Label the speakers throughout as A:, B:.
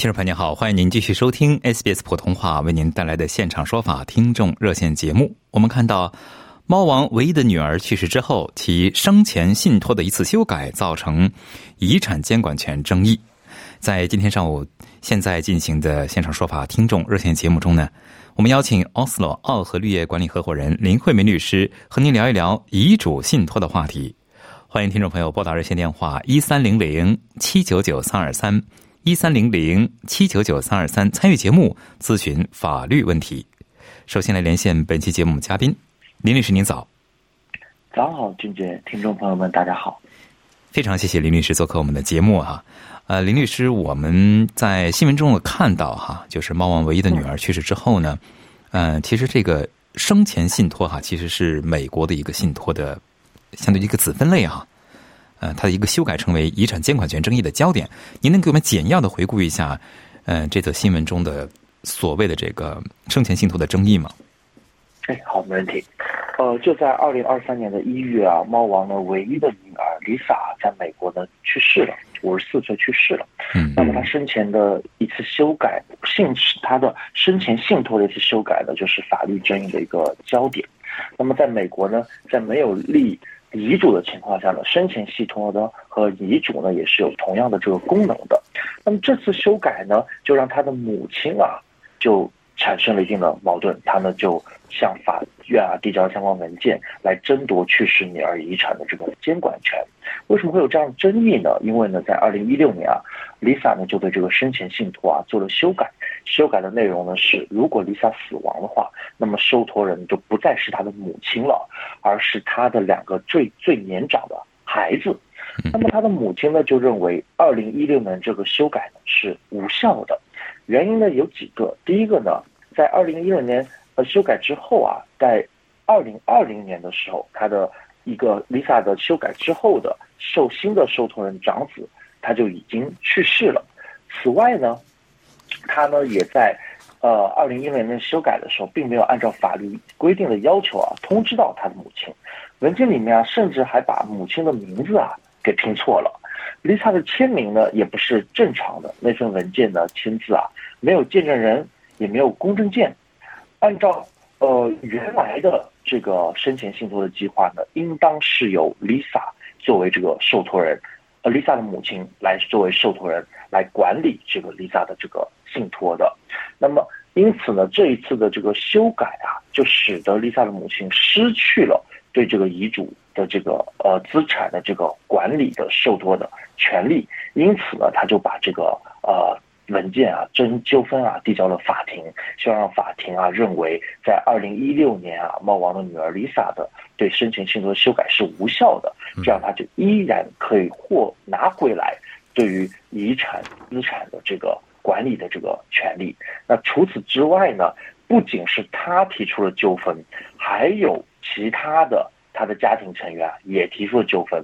A: 听众朋友您好，欢迎您继续收听 SBS 普通话为您带来的现场说法听众热线节目。我们看到，猫王唯一的女儿去世之后，其生前信托的一次修改造成遗产监管权争议。在今天上午现在进行的现场说法听众热线节目中呢，我们邀请奥斯洛奥和绿业管理合伙人林慧梅律师和您聊一聊遗嘱信托的话题。欢迎听众朋友拨打热线电话一三零零七九九三二三。一三零零七九九三二三，参与节目咨询法律问题。首先来连线本期节目嘉宾林律师，您早。
B: 早好，俊杰，听众朋友们，大家好。
A: 非常谢谢林律师做客我们的节目哈。呃，林律师，我们在新闻中看到哈，就是猫王唯一的女儿去世之后呢，嗯，其实这个生前信托哈，其实是美国的一个信托的相对一个子分类哈。呃，它的一个修改成为遗产监管权争议的焦点，您能给我们简要的回顾一下，呃，这则新闻中的所谓的这个生前信托的争议吗？
B: 哎，好，没问题。呃，就在二零二三年的一月啊，猫王的唯一的女儿 Lisa 在美国呢去世了，五十四岁去世了。
A: 嗯。
B: 那么她生前的一次修改信，她的生前信托的一次修改呢，就是法律争议的一个焦点。那么在美国呢，在没有立遗嘱的情况下呢，生前系统呢和遗嘱呢也是有同样的这个功能的。那么这次修改呢，就让他的母亲啊就产生了一定的矛盾，他呢就向法院啊递交相关文件来争夺去世女儿遗产的这个监管权。为什么会有这样争议呢？因为呢，在二零一六年啊，Lisa 呢就对这个生前信托啊做了修改。修改的内容呢是，如果 Lisa 死亡的话，那么受托人就不再是她的母亲了，而是她的两个最最年长的孩子。那么他的母亲呢就认为，二零一六年这个修改呢是无效的。原因呢有几个，第一个呢，在二零一六年呃修改之后啊，在二零二零年的时候，他的一个 Lisa 的修改之后的受新的受托人长子他就已经去世了。此外呢。他呢也在，呃，二零一六年修改的时候，并没有按照法律规定的要求啊，通知到他的母亲。文件里面啊，甚至还把母亲的名字啊给拼错了。Lisa 的签名呢，也不是正常的。那份文件呢，签字啊，没有见证人，也没有公证件。按照呃原来的这个生前信托的计划呢，应当是由 Lisa 作为这个受托人，呃，Lisa 的母亲来作为受托人来管理这个 Lisa 的这个。信托的，那么因此呢，这一次的这个修改啊，就使得 Lisa 的母亲失去了对这个遗嘱的这个呃资产的这个管理的受托的权利，因此呢，他就把这个呃文件啊争纠纷啊递交了法庭，希望让法庭啊认为在二零一六年啊猫王的女儿 Lisa 的对申请信托修改是无效的，这样他就依然可以获拿回来对于遗产资产的这个。管理的这个权利。那除此之外呢？不仅是他提出了纠纷，还有其他的他的家庭成员啊也提出了纠纷。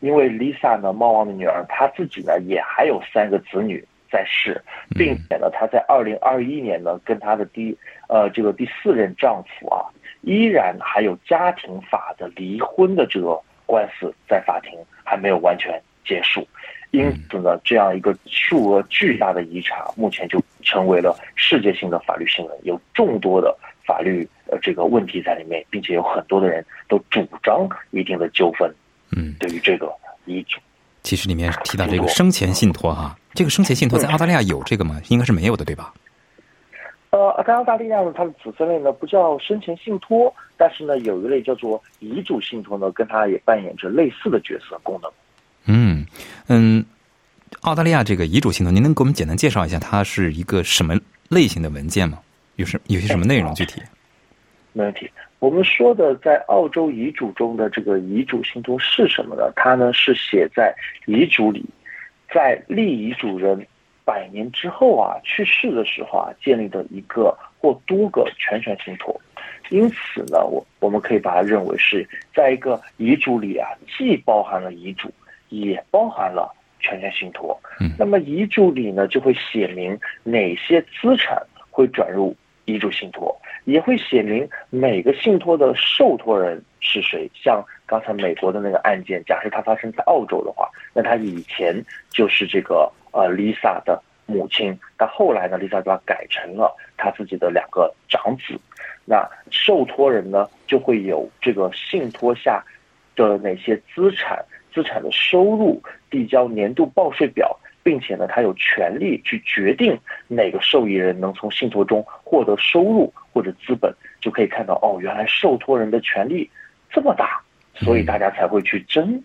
B: 因为 Lisa 呢，猫王的女儿，她自己呢也还有三个子女在世，并且呢，她在二零二一年呢跟她的第呃这个第四任丈夫啊，依然还有家庭法的离婚的这个官司在法庭还没有完全结束。因此呢，这样一个数额巨大的遗产，目前就成为了世界性的法律新闻，有众多的法律呃这个问题在里面，并且有很多的人都主张一定的纠纷。
A: 嗯，
B: 对于这个遗嘱，
A: 其实里面提到这个生前信托哈，这个生前信托在澳大利亚有这个吗？应该是没有的，对吧？
B: 呃，在澳大利亚呢，它的子分类呢不叫生前信托，但是呢有一类叫做遗嘱信托呢，跟它也扮演着类似的角色功能。
A: 嗯嗯，澳大利亚这个遗嘱信托，您能给我们简单介绍一下，它是一个什么类型的文件吗？有什有些什么内容？具体？
B: 没问题。我们说的在澳洲遗嘱中的这个遗嘱信托是什么呢？它呢是写在遗嘱里，在立遗嘱人百年之后啊去世的时候啊建立的一个或多个全权信托。因此呢，我我们可以把它认为是在一个遗嘱里啊，既包含了遗嘱，也包含了全权信托。
A: 嗯，
B: 那么遗嘱里呢就会写明哪些资产会转入遗嘱信托。也会写明每个信托的受托人是谁。像刚才美国的那个案件，假设它发生在澳洲的话，那他以前就是这个呃 Lisa 的母亲，但后来呢，Lisa 把它改成了他自己的两个长子。那受托人呢，就会有这个信托下的哪些资产、资产的收入，递交年度报税表。并且呢，他有权利去决定哪个受益人能从信托中获得收入或者资本，就可以看到哦，原来受托人的权利这么大，所以大家才会去争。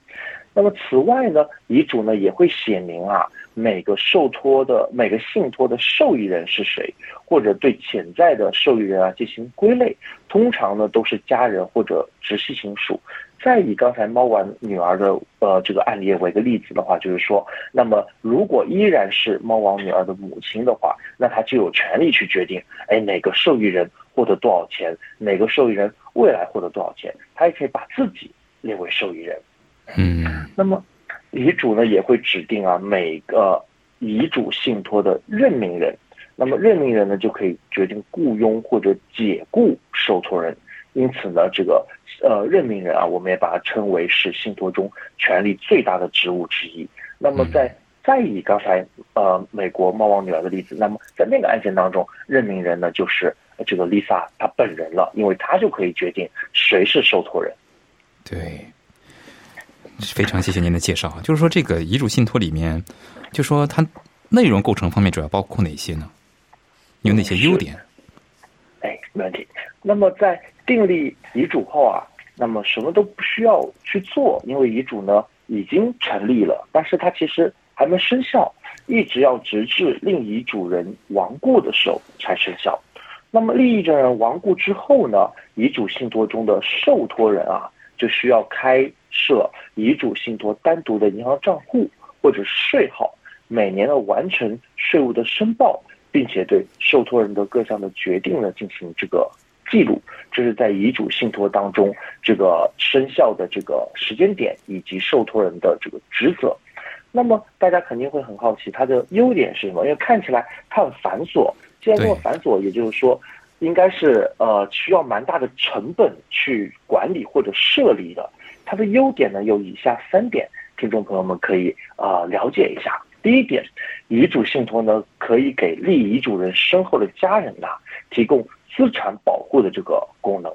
B: 那么此外呢，遗嘱呢也会写明啊，每个受托的每个信托的受益人是谁，或者对潜在的受益人啊进行归类，通常呢都是家人或者直系亲属。再以刚才猫王女儿的呃这个案例为个例子的话，就是说，那么如果依然是猫王女儿的母亲的话，那她就有权利去决定，哎，哪个受益人获得多少钱，哪个受益人未来获得多少钱，她也可以把自己列为受益人。
A: 嗯，
B: 那么遗嘱呢也会指定啊每个遗嘱信托的任命人，那么任命人呢就可以决定雇佣或者解雇受托人。因此呢，这个呃任命人啊，我们也把它称为是信托中权力最大的职务之一。那么在再以刚才呃美国猫王女儿的例子，那么在那个案件当中，任命人呢就是这个 Lisa 她本人了，因为她就可以决定谁是受托人。
A: 对，非常谢谢您的介绍。就是说，这个遗嘱信托里面，就说它内容构成方面主要包括哪些呢？有哪些优点？
B: 哎，没问题。那么在订立遗嘱后啊，那么什么都不需要去做，因为遗嘱呢已经成立了，但是它其实还没生效，一直要直至另遗嘱人亡故的时候才生效。那么另遗嘱人亡故之后呢，遗嘱信托中的受托人啊，就需要开设遗嘱信托单独的银行账户或者税号，每年的完成税务的申报，并且对受托人的各项的决定呢进行这个。记录，这是在遗嘱信托当中这个生效的这个时间点以及受托人的这个职责。那么大家肯定会很好奇，它的优点是什么？因为看起来它很繁琐。既然这么繁琐，也就是说，应该是呃需要蛮大的成本去管理或者设立的。它的优点呢有以下三点，听众朋友们可以啊了解一下。第一点，遗嘱信托呢可以给立遗嘱人身后的家人呐提供。资产保护的这个功能，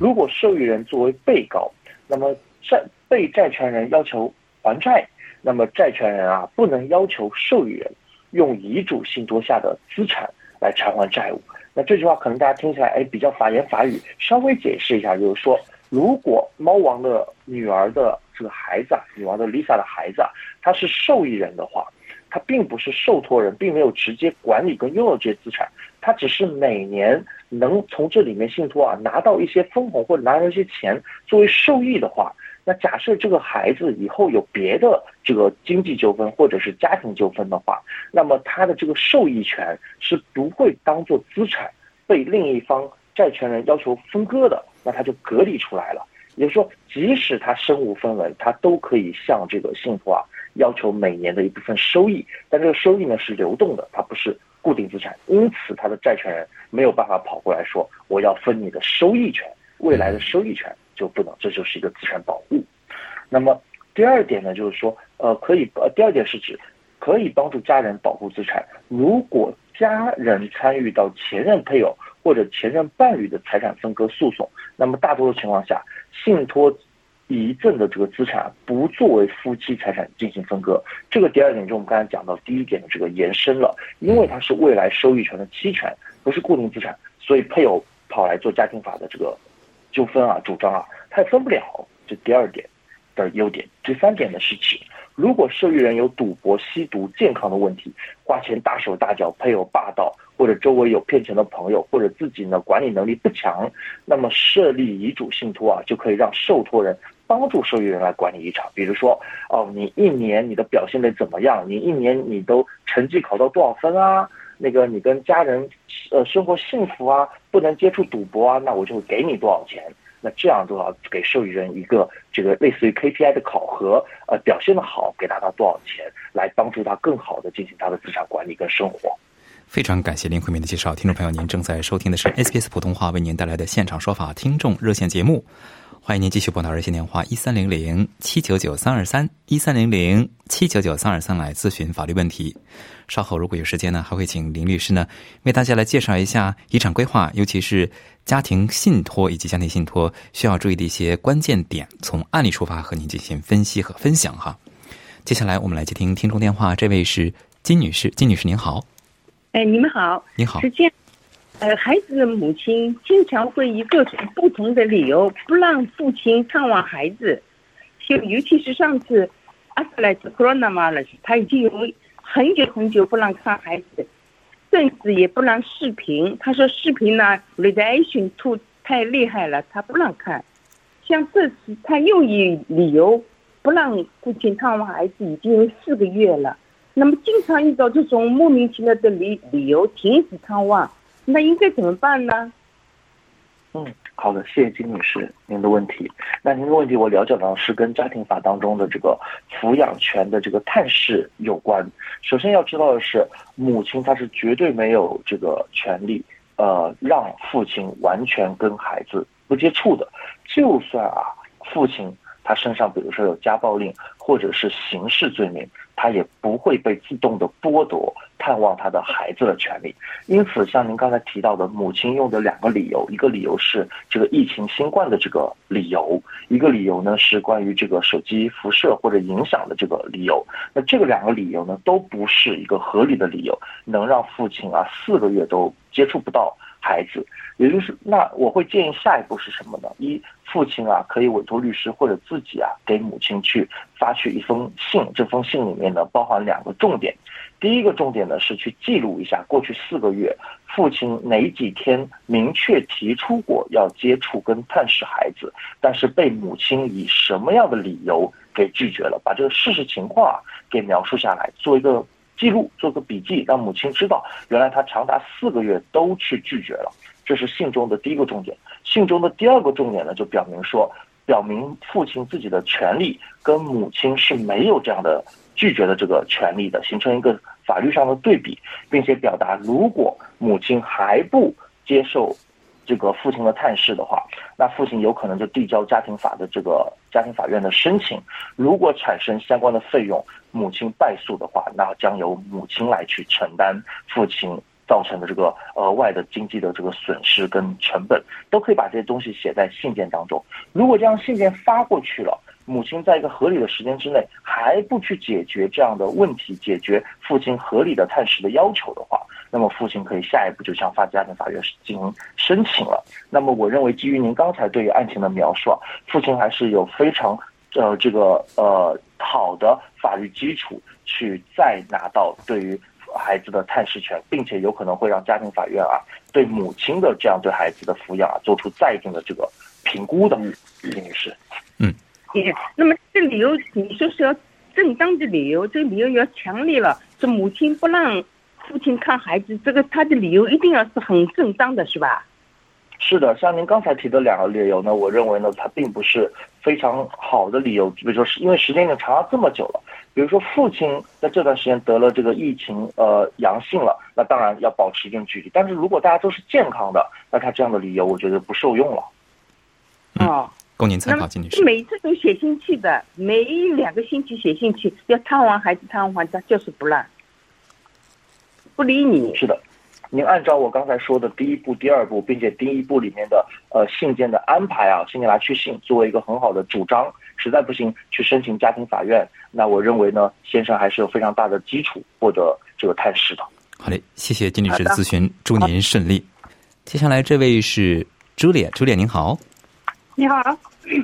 B: 如果受益人作为被告，那么债被债权人要求还债，那么债权人啊不能要求受益人用遗嘱信托下的资产来偿还债务。这句话可能大家听起来哎比较法言法语，稍微解释一下，就是说，如果猫王的女儿的这个孩子啊，女王的 Lisa 的孩子啊，他是受益人的话。他并不是受托人，并没有直接管理跟拥有这些资产，他只是每年能从这里面信托啊拿到一些分红或者拿到一些钱作为受益的话，那假设这个孩子以后有别的这个经济纠纷或者是家庭纠纷的话，那么他的这个受益权是不会当做资产被另一方债权人要求分割的，那他就隔离出来了。也就是说，即使他身无分文，他都可以向这个信托啊。要求每年的一部分收益，但这个收益呢是流动的，它不是固定资产，因此他的债权人没有办法跑过来说我要分你的收益权，未来的收益权就不能，这就是一个资产保护。那么第二点呢，就是说，呃，可以，呃，第二点是指可以帮助家人保护资产，如果家人参与到前任配偶或者前任伴侣的财产分割诉讼，那么大多数情况下，信托。遗赠的这个资产不作为夫妻财产进行分割，这个第二点就我们刚才讲到第一点的这个延伸了，因为它是未来收益权的期权，不是固定资产，所以配偶跑来做家庭法的这个纠纷啊、主张啊，他也分不了。这第二点的优点。第三点呢是指如果受益人有赌博、吸毒、健康的问题，花钱大手大脚，配偶霸道，或者周围有骗钱的朋友，或者自己呢管理能力不强，那么设立遗嘱信托啊，就可以让受托人帮助受益人来管理遗产。比如说，哦，你一年你的表现得怎么样？你一年你都成绩考到多少分啊？那个你跟家人呃生活幸福啊，不能接触赌博啊，那我就给你多少钱。那这样都要给受益人一个这个类似于 KPI 的考核，呃，表现的好，给他到多少钱，来帮助他更好的进行他的资产管理跟生活。
A: 非常感谢林慧敏的介绍，听众朋友，您正在收听的是 SBS 普通话为您带来的现场说法听众热线节目。欢迎您继续拨打热线电话一三零零七九九三二三一三零零七九九三二三来咨询法律问题。稍后如果有时间呢，还会请林律师呢为大家来介绍一下遗产规划，尤其是家庭信托以及家庭信托需要注意的一些关键点，从案例出发和您进行分析和分享哈。接下来我们来接听听众电话，这位是金女士，金女士您好。
C: 哎，你们好，
A: 你好，
C: 是这样。呃，孩子的母亲经常会以各种不同的理由不让父亲探望孩子，就尤其是上次阿斯莱斯 corona 嘛了，他已经有很久很久不让看孩子，甚至也不让视频。他说视频呢，radiation 吐太厉害了，他不让看。像这次他又以理由不让父亲探望孩子，已经有四个月了。那么经常遇到这种莫名其妙的理理由停止探望。那应该怎么办呢？
B: 嗯，好的，谢谢金女士您的问题。那您的问题我了解到是跟家庭法当中的这个抚养权的这个探视有关。首先要知道的是，母亲她是绝对没有这个权利，呃，让父亲完全跟孩子不接触的。就算啊，父亲他身上比如说有家暴令或者是刑事罪名。他也不会被自动的剥夺探望他的孩子的权利，因此，像您刚才提到的，母亲用的两个理由，一个理由是这个疫情新冠的这个理由，一个理由呢是关于这个手机辐射或者影响的这个理由。那这个两个理由呢，都不是一个合理的理由，能让父亲啊四个月都接触不到孩子。也就是，那我会建议下一步是什么呢？一，父亲啊可以委托律师或者自己啊给母亲去发去一封信，这封信里面呢包含两个重点。第一个重点呢是去记录一下过去四个月父亲哪几天明确提出过要接触跟探视孩子，但是被母亲以什么样的理由给拒绝了，把这个事实情况啊给描述下来，做一个记录，做个笔记，让母亲知道原来他长达四个月都去拒绝了。这是信中的第一个重点，信中的第二个重点呢，就表明说，表明父亲自己的权利跟母亲是没有这样的拒绝的这个权利的，形成一个法律上的对比，并且表达如果母亲还不接受这个父亲的探视的话，那父亲有可能就递交家庭法的这个家庭法院的申请，如果产生相关的费用，母亲败诉的话，那将由母亲来去承担父亲。造成的这个额外的经济的这个损失跟成本，都可以把这些东西写在信件当中。如果这样信件发过去了，母亲在一个合理的时间之内还不去解决这样的问题，解决父亲合理的探视的要求的话，那么父亲可以下一步就向法家庭法院进行申请了。那么我认为，基于您刚才对于案情的描述啊，父亲还是有非常呃这个呃好的法律基础去再拿到对于。孩子的探视权，并且有可能会让家庭法院啊对母亲的这样对孩子的抚养啊做出再定的这个评估的，林女士。
A: 嗯，
C: 那么这理由你说是要正当的理由，这个理由要强烈了，这母亲不让父亲看孩子，这个他的理由一定要是很正当的，是吧？
B: 是的，像您刚才提的两个理由呢，我认为呢，它并不是非常好的理由，比如说是因为时间已经长了这么久了。比如说，父亲在这段时间得了这个疫情，呃，阳性了，那当然要保持一定距离。但是如果大家都是健康的，那他这样的理由，我觉得不受用了。
C: 哦，
A: 供您参考，金女士。
C: 每次都写信去的，每两个星期写信去，要探望孩子，探望孩子就是不让，不理你。
B: 是的，您按照我刚才说的第一步、第二步，并且第一步里面的呃信件的安排啊，信件来去信，作为一个很好的主张。实在不行，去申请家庭法院。那我认为呢，先生还是有非常大的基础获得这个探视的。
A: 好嘞，谢谢金女士的咨询，祝您顺利。接下来这位是朱烈，朱烈您好。
D: 你好。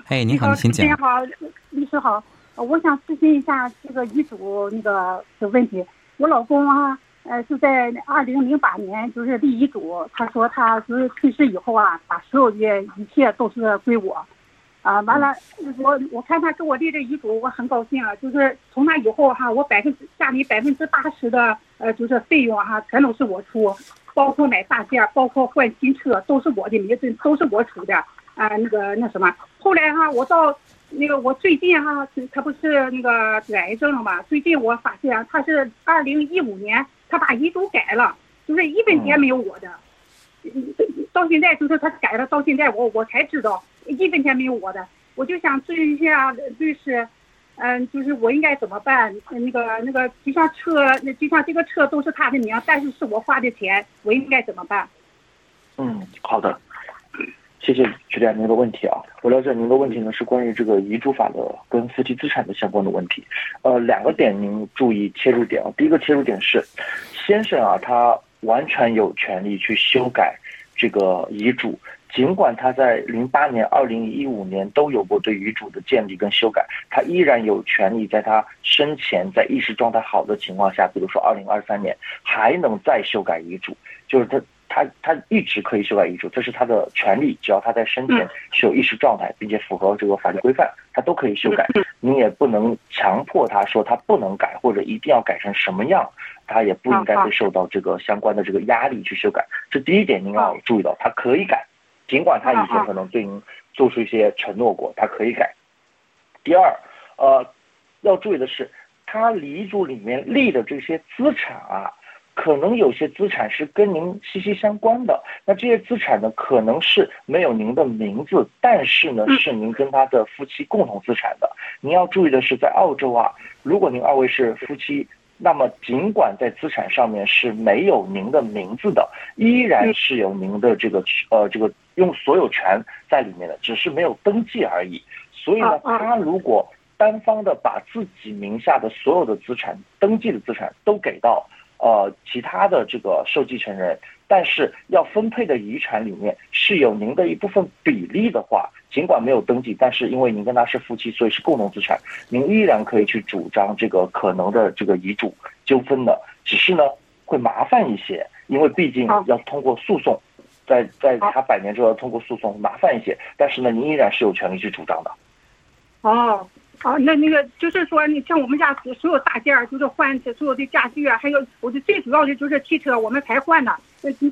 A: 哎，你好，请讲。
D: 你好，律师好。呃我想咨询一下这个遗嘱那个的问题。我老公啊，呃，是在二零零八年就是立遗嘱，他说他就是去世以后啊，把所有的一切都是归我。啊，完了，我我看他给我立这遗嘱，我很高兴啊。就是从那以后哈，我百分之家里百分之八十的呃，就是费用哈，全都是我出，包括买大件，包括换新车，都是我的名字，都是我出的。啊，那个那什么，后来哈，我到那个我最近哈，他不是那个得癌症了嘛？最近我发现他是二零一五年，他把遗嘱改了，就是一分钱没有我的。到现在就是他改了，到现在我我才知道一分钱没有我的，我就想咨询一下律师，嗯，就是我应该怎么办？那个那个就像车，那就像这个车都是他的名，但是是我花的钱，我应该怎么办？
B: 嗯，好的，谢谢局长您的问题啊。我了解您的问题呢是关于这个遗嘱法的跟夫妻资产的相关的问题，呃，两个点您注意切入点啊。第一个切入点是，先生啊，他完全有权利去修改这个遗嘱，尽管他在零八年、二零一五年都有过对遗嘱的建立跟修改，他依然有权利在他生前在意识状态好的情况下，比如说二零二三年还能再修改遗嘱，就是他。他他一直可以修改遗嘱，这是他的权利。只要他在生前是有意识状态，并且符合这个法律规范，他都可以修改。你也不能强迫他说他不能改，或者一定要改成什么样，他也不应该会受到这个相关的这个压力去修改。这第一点您要注意到，他可以改，尽管他以前可能对您做出一些承诺过，他可以改。第二，呃，要注意的是，他遗嘱里面立的这些资产啊。可能有些资产是跟您息息相关的，那这些资产呢，可能是没有您的名字，但是呢，是您跟他的夫妻共同资产的。您要注意的是，在澳洲啊，如果您二位是夫妻，那么尽管在资产上面是没有您的名字的，依然是有您的这个呃这个用所有权在里面的，只是没有登记而已。所以呢，他如果单方的把自己名下的所有的资产登记的资产都给到。呃，其他的这个受继承人，但是要分配的遗产里面是有您的一部分比例的话，尽管没有登记，但是因为您跟他是夫妻，所以是共同资产，您依然可以去主张这个可能的这个遗嘱纠纷的，只是呢会麻烦一些，因为毕竟要通过诉讼，在在他百年之后要通过诉讼麻烦一些，但是呢您依然是有权利去主张的。
D: 哦。哦，那那个就是说，你像我们家所有大件儿，就是换所有的家具啊，还有我的最主要的就是汽车，我们才换的，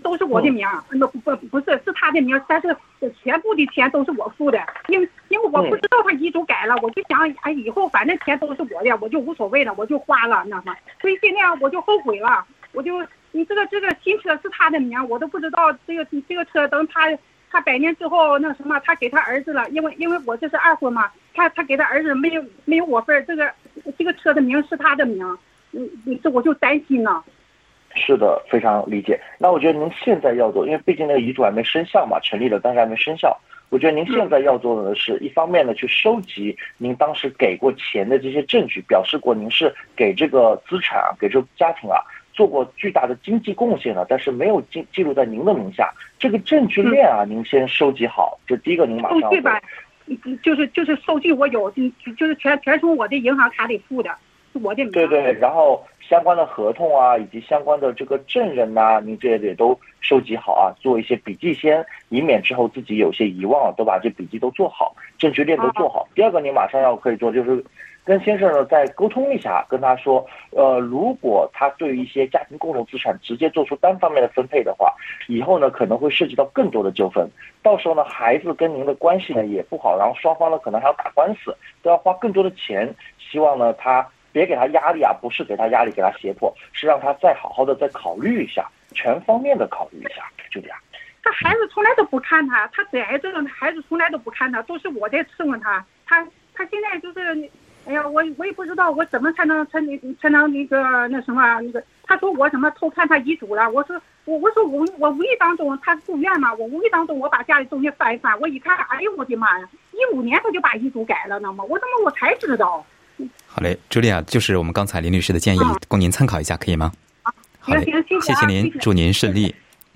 D: 都是我的名。那不不不是是他的名，但是全部的钱都是我付的，因为因为我不知道他遗嘱改了，我就想哎以后反正钱都是我的，我就无所谓了，我就花了，那么所以现在我就后悔了，我就你这个这个新车是他的名，我都不知道这个这个车等他。他百年之后那什么，他给他儿子了，因为因为我这是二婚嘛，他他给他儿子没有没有我份这个这个车的名是他的名，嗯，这我就担心呢。
B: 是的，非常理解。那我觉得您现在要做，因为毕竟那个遗嘱还没生效嘛，成立了，但是还没生效。我觉得您现在要做的是一方面呢，去收集您当时给过钱的这些证据，表示过您是给这个资产啊，给这个家庭啊。做过巨大的经济贡献的，但是没有记记录在您的名下。这个证据链啊，您先收集好。就第一个，您马上。
D: 就是就是收据我有，就是全全从我的银行卡里付的，是我的名。
B: 对对，然后相关的合同啊，以及相关的这个证人呐，您这些也都收集好啊，做一些笔记先，以免之后自己有些遗忘，都把这笔记都做好，证据链都做好。第二个，你马上要可以做就是。跟先生呢再沟通一下，跟他说，呃，如果他对于一些家庭共同资产直接做出单方面的分配的话，以后呢可能会涉及到更多的纠纷，到时候呢孩子跟您的关系呢也不好，然后双方呢可能还要打官司，都要花更多的钱。希望呢他别给他压力啊，不是给他压力，给他胁迫，是让他再好好的再考虑一下，全方面的考虑一下，就这样。
D: 他孩子从来都不看他，他得癌症，孩子从来都不看他，都是我在伺候他，他他现在就是。哎呀，我我也不知道我怎么才能才能才能那个那什么那个，他说我什么偷看他遗嘱了？我说我我说我我无意当中他住院嘛，我无意当中我把家里东西翻一翻，我一看，哎呦我的妈呀！一五年他就把遗嘱改了呢嘛，我怎么我才知道？
A: 好嘞，朱莉亚，就是我们刚才林律师的建议，供您参考一下，可以吗？
D: 好嘞，
A: 谢谢您，祝您顺利。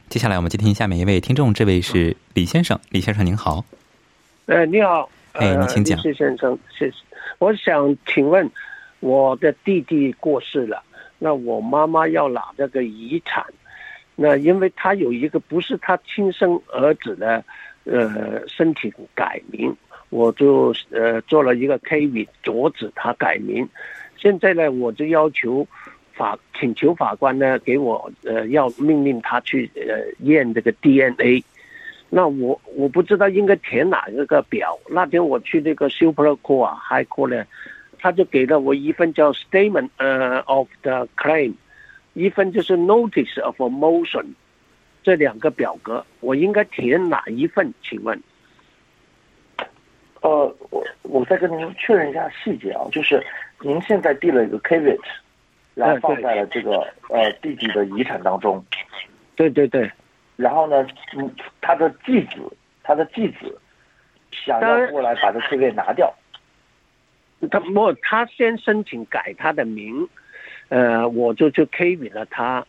A: 接下来我们接听下面一位听众，这位是李先生，李先生您好。
E: 哎，你好。
A: 哎，你请讲。
E: 谢先生，谢谢。我想请问，我的弟弟过世了，那我妈妈要拿这个遗产，那因为他有一个不是他亲生儿子的，呃，申请改名，我就呃做了一个 K V 阻止他改名。现在呢，我就要求法请求法官呢给我呃要命令他去呃验这个 DNA。那我我不知道应该填哪一个表。那天我去那个 Super Court 啊，High Court 呢，他就给了我一份叫 Statement 呃 of the Claim，一份就是 Notice of Motion，这两个表格，我应该填哪一份？请问？
B: 呃，我我再跟您确认一下细节啊，就是您现在递了一个 caveat，然后放在了这个呃弟弟的遗产当中。
E: 对对对。
B: 然后呢，嗯，他的继子，他的继子想要过来把这车给拿掉。
E: 他不，他先申请改他的名，呃，我就就 K 允了他。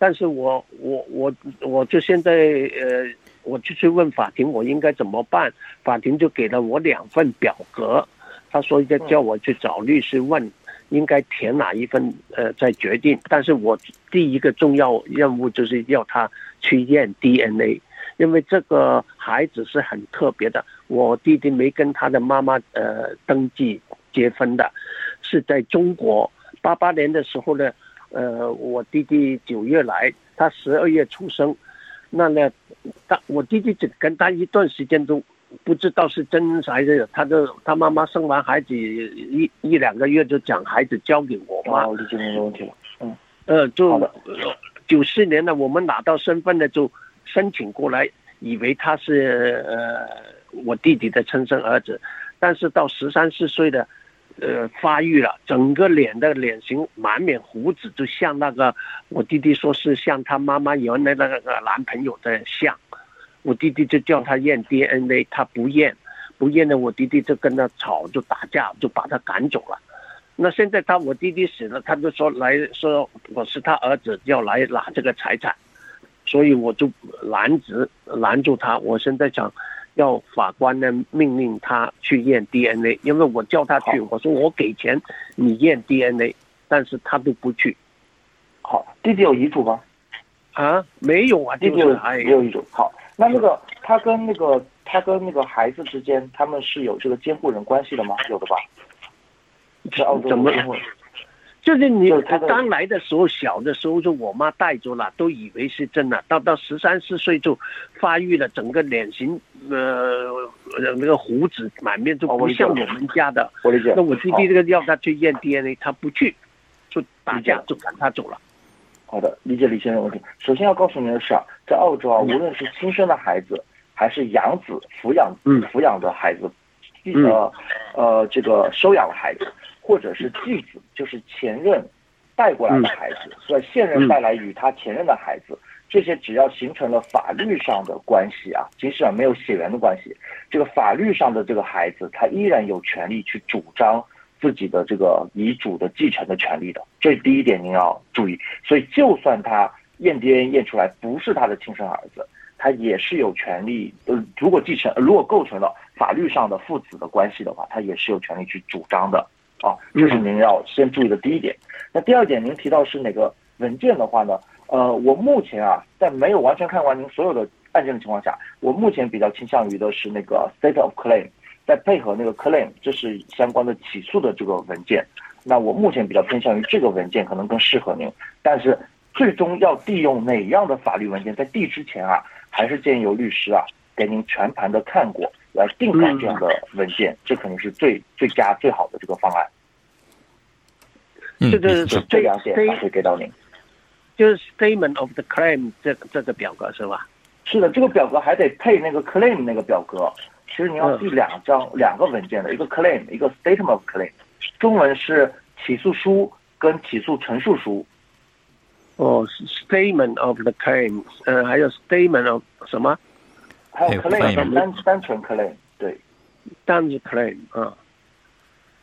E: 但是我我我我就现在呃，我就去问法庭，我应该怎么办？法庭就给了我两份表格，他说要叫我去找律师问。应该填哪一份？呃，再决定。但是我第一个重要任务就是要他去验 DNA，因为这个孩子是很特别的。我弟弟没跟他的妈妈呃登记结婚的，是在中国。八八年的时候呢，呃，我弟弟九月来，他十二月出生。那呢，他我弟弟只跟他一段时间都。不知道是真还是他的他妈妈生完孩子一一两个月就将孩子交给我妈，
B: 理解没问题了。嗯，
E: 呃，就九四年呢，我们拿到身份呢，就申请过来，以为他是呃我弟弟的亲生儿子，但是到十三四岁的，呃发育了，整个脸的脸型满脸胡子，就像那个我弟弟说是像他妈妈原来那个男朋友的像。我弟弟就叫他验 DNA，他不验，不验呢，我弟弟就跟他吵，就打架，就把他赶走了。那现在他我弟弟死了，他就说来说我是他儿子，要来拿这个财产，所以我就拦止拦住他。我现在想要法官呢命令他去验 DNA，因为我叫他去，我说我给钱你验 DNA，但是他都不去。
B: 好，弟弟有遗嘱吗？
E: 啊，没有啊，
B: 弟弟没有遗嘱。好。那那个他跟那个他跟那个孩子之间，他们是有这个监护人关系的吗？有的吧？
E: 是澳洲怎么？就是你他刚来的时候，小的时候就我妈带着了，都以为是真的。到到十三四岁就发育了，整个脸型呃那个胡子满面就不像我们家的。
B: 我理解。
E: 那我弟弟这个要他去验 DNA，他不去，就打架就赶他走了。
B: 好的，理解李先生问题。首先要告诉您的是啊，在澳洲啊，无论是亲生的孩子，还是养子抚养抚养的孩子，呃呃，这个收养的孩子，或者是继子，就是前任带过来的孩子，所以现任带来与他前任的孩子，这些只要形成了法律上的关系啊，即使没有血缘的关系，这个法律上的这个孩子，他依然有权利去主张。自己的这个遗嘱的继承的权利的，这第一点您要注意。所以，就算他验 DNA 验出来不是他的亲生儿子，他也是有权利。呃，如果继承，如果构成了法律上的父子的关系的话，他也是有权利去主张的。啊，这是您要先注意的第一点。那第二点，您提到是哪个文件的话呢？呃，我目前啊，在没有完全看完您所有的案件的情况下，我目前比较倾向于的是那个 State of Claim。再配合那个 claim，这是相关的起诉的这个文件。那我目前比较偏向于这个文件，可能更适合您。但是最终要递用哪样的法律文件，在递之前啊，还是建议由律师啊给您全盘的看过，来定下这样的文件，这肯定是最最佳最好的这个方案。
E: 这个
B: 这两点会给到您，
E: 就是 statement of the claim 这这个表格是吧？
B: 是的，这个表格还得配那个 claim 那个表格。其实你要递两张两个文件的，一个 claim，一个 statement of claim，中文是起诉书跟起诉陈述书。
E: 哦，statement of the claim，呃，还有 statement of 什么？
B: 还有 claim，单单纯 claim，对，
E: 单纯 claim 啊。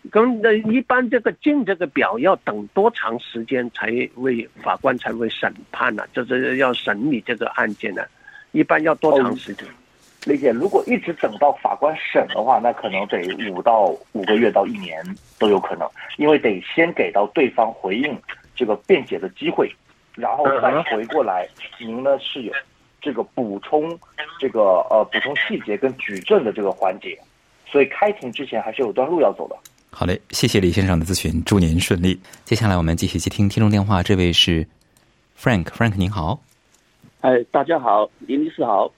E: 跟那一般这个进这个表要等多长时间才为法官才会审判呢？就是要审理这个案件呢？一般要多长时间？
B: 理解。如果一直等到法官审的话，那可能得五到五个月到一年都有可能，因为得先给到对方回应这个辩解的机会，然后再回过来，您呢是有这个补充这个呃补充细节跟举证的这个环节，所以开庭之前还是有段路要走的。
A: 好嘞，谢谢李先生的咨询，祝您顺利。接下来我们继续接听听众电话，这位是 Frank，Frank 您好。
F: 哎，大家好，林律师好。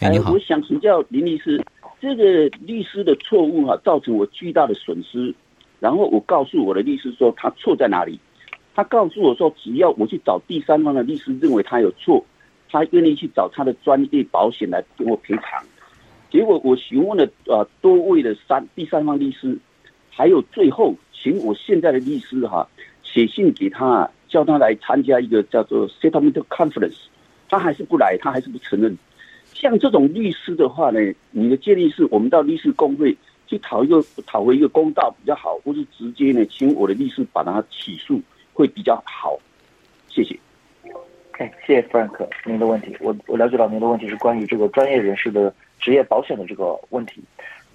A: 哎，
F: 我想请教林律师，这个律师的错误哈，造成我巨大的损失。然后我告诉我的律师说，他错在哪里？他告诉我说，只要我去找第三方的律师，认为他有错，他愿意去找他的专业保险来给我赔偿。结果我询问了呃多位的三第三方律师。还有最后，请我现在的律师哈写信给他，叫他来参加一个叫做 settlement conference，他还是不来，他还是不承认。像这种律师的话呢，你的建议是我们到律师工会去讨一个讨回一个公道比较好，或是直接呢请我的律师把他起诉会比较好。谢谢。
B: OK，谢谢 Frank，您的问题，我我了解到您的问题是关于这个专业人士的职业保险的这个问题。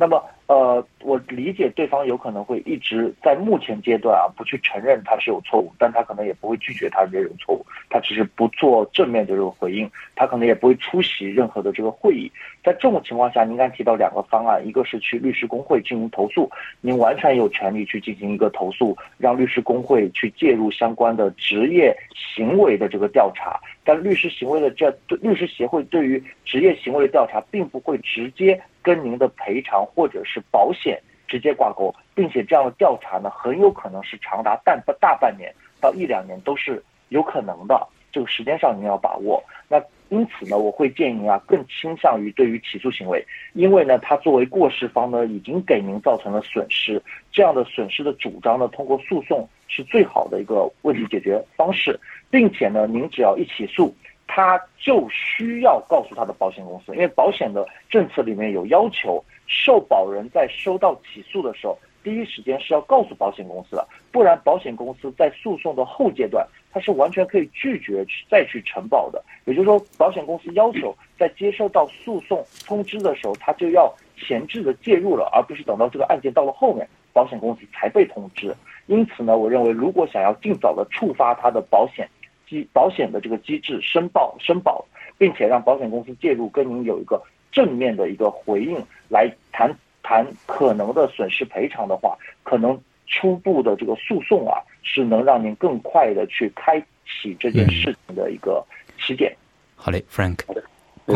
B: 那么，呃，我理解对方有可能会一直在目前阶段啊，不去承认他是有错误，但他可能也不会拒绝他这种错误，他只是不做正面的这个回应，他可能也不会出席任何的这个会议。在这种情况下，您刚才提到两个方案，一个是去律师工会进行投诉，您完全有权利去进行一个投诉，让律师工会去介入相关的职业行为的这个调查。但律师行为的这律师协会对于职业行为的调查，并不会直接。跟您的赔偿或者是保险直接挂钩，并且这样的调查呢，很有可能是长达半大半年到一两年都是有可能的。这个时间上您要把握。那因此呢，我会建议您啊，更倾向于对于起诉行为，因为呢，他作为过失方呢，已经给您造成了损失，这样的损失的主张呢，通过诉讼是最好的一个问题解决方式，并且呢，您只要一起诉。他就需要告诉他的保险公司，因为保险的政策里面有要求，受保人在收到起诉的时候，第一时间是要告诉保险公司的，不然保险公司在诉讼的后阶段，它是完全可以拒绝去再去承保的。也就是说，保险公司要求在接收到诉讼通知的时候，他就要前置的介入了，而不是等到这个案件到了后面，保险公司才被通知。因此呢，我认为如果想要尽早的触发他的保险。机保险的这个机制申报申报，并且让保险公司介入，跟您有一个正面的一个回应，来谈谈可能的损失赔偿的话，可能初步的这个诉讼啊，是能让您更快的去开启这件事情的一个起点。
A: 好嘞，Frank。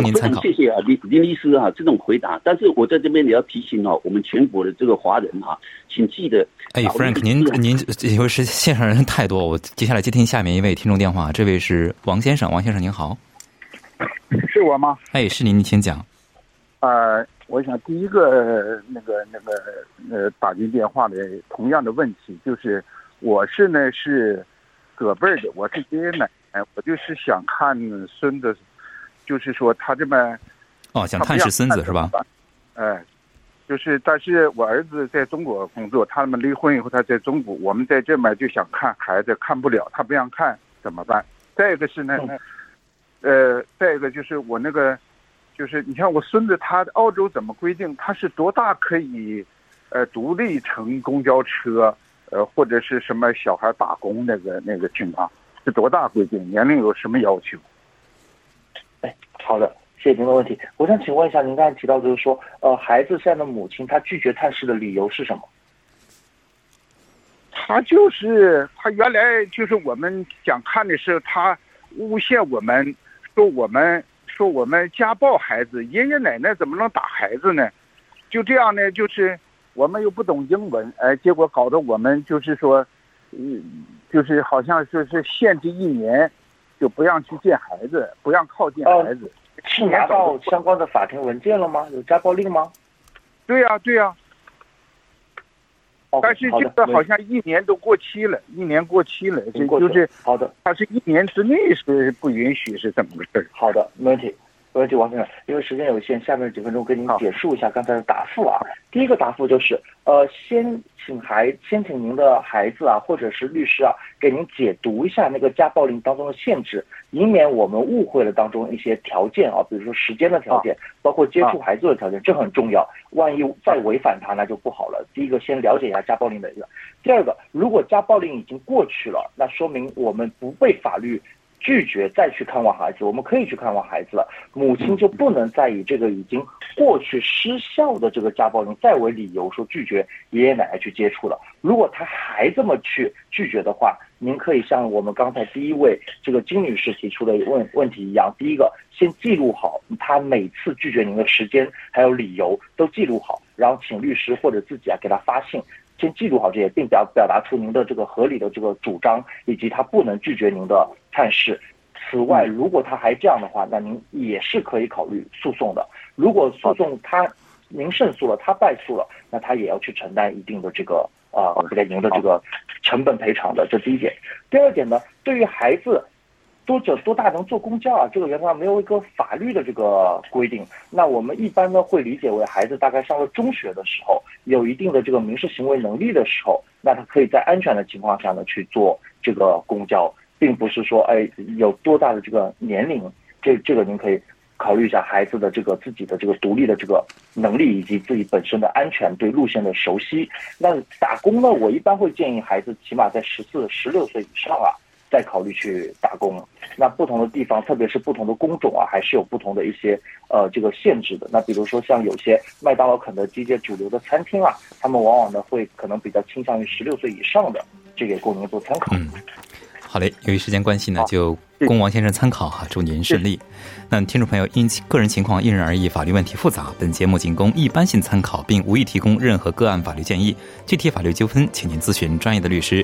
F: 非常谢谢啊，林林律师啊，这种回答。但是我在这边也要提醒哦，我们全国的这个华人哈，请记得。
A: 哎，Frank，您您因为是线上人太多，我接下来接听下面一位听众电话。这位是王先生，王先生您好。
G: 是我吗？
A: 哎，是您，您请讲。
G: 呃，我想第一个那个那个呃打进电话的同样的问题，就是我是呢是隔辈的，我是爷爷奶奶，我就是想看孙子。就是说他这么
A: 哦，想探视孙子是吧？
G: 哎，就是，但是我儿子在中国工作，他们离婚以后他在中国，我们在这边就想看孩子，看不了，他不让看怎么办？再一个是呢，呃，再一个就是我那个，就是你像我孙子，他澳洲怎么规定？他是多大可以呃独立乘公交车，呃或者是什么小孩打工那个那个情况是多大规定？年龄有什么要求？
B: 好的，谢谢您的问题。我想请问一下，您刚才提到就是说，呃，孩子现在的母亲她拒绝探视的理由是什么？
G: 他就是他原来就是我们想看的是他诬陷我们，说我们说我们家暴孩子，爷爷奶奶怎么能打孩子呢？就这样呢，就是我们又不懂英文，哎，结果搞得我们就是说，嗯，就是好像说是限制一年。就不让去见孩子，不让靠近孩子。
B: 是拿到相关的法庭文件了吗？有家暴令吗？
G: 对呀，对呀。但是这个好像一年都过期了，一年过期了，这就是
B: 好的。
G: 他是一年之内是不允许，是怎么回事
B: 好的，没问题。没问题，王先生，因为时间有限，下面几分钟跟您简述一下刚才的答复啊。第一个答复就是，呃，先请孩，先请您的孩子啊，或者是律师啊，给您解读一下那个家暴令当中的限制，以免我们误会了当中一些条件啊，比如说时间的条件，包括接触孩子的条件，这很重要。万一再违反它，那就不好了。第一个，先了解一下家暴令的一个；第二个，如果家暴令已经过去了，那说明我们不被法律。拒绝再去看望孩子，我们可以去看望孩子了。母亲就不能再以这个已经过去失效的这个家暴令再为理由说拒绝爷爷奶奶去接触了。如果他还这么去拒绝的话，您可以像我们刚才第一位这个金女士提出的问问题一样，第一个先记录好他每次拒绝您的时间还有理由都记录好，然后请律师或者自己啊给他发信。先记录好这些，并表表达出您的这个合理的这个主张，以及他不能拒绝您的探视。此外，如果他还这样的话，那您也是可以考虑诉讼的。如果诉讼他您胜诉了，他败诉了，那他也要去承担一定的这个啊，给您的这个成本赔偿的。这第一点。第二点呢，对于孩子。多久多大能坐公交啊？这个原则上没有一个法律的这个规定。那我们一般呢会理解为孩子大概上了中学的时候，有一定的这个民事行为能力的时候，那他可以在安全的情况下呢去坐这个公交，并不是说哎有多大的这个年龄，这这个您可以考虑一下孩子的这个自己的这个独立的这个能力以及自己本身的安全对路线的熟悉。那打工呢，我一般会建议孩子起码在十四、十六岁以上啊。再考虑去打工，那不同的地方，特别是不同的工种啊，还是有不同的一些呃这个限制的。那比如说像有些麦当劳、肯德基这主流的餐厅啊，他们往往呢会可能比较倾向于十六岁以上的，这个供您做参考。
A: 嗯，好嘞，由于时间关系呢，就供王先生参考哈，祝您顺利。那听众朋友因个人情况因人而异，法律问题复杂，本节目仅供一般性参考，并无意提供任何个案法律建议。具体法律纠纷，请您咨询专业的律师。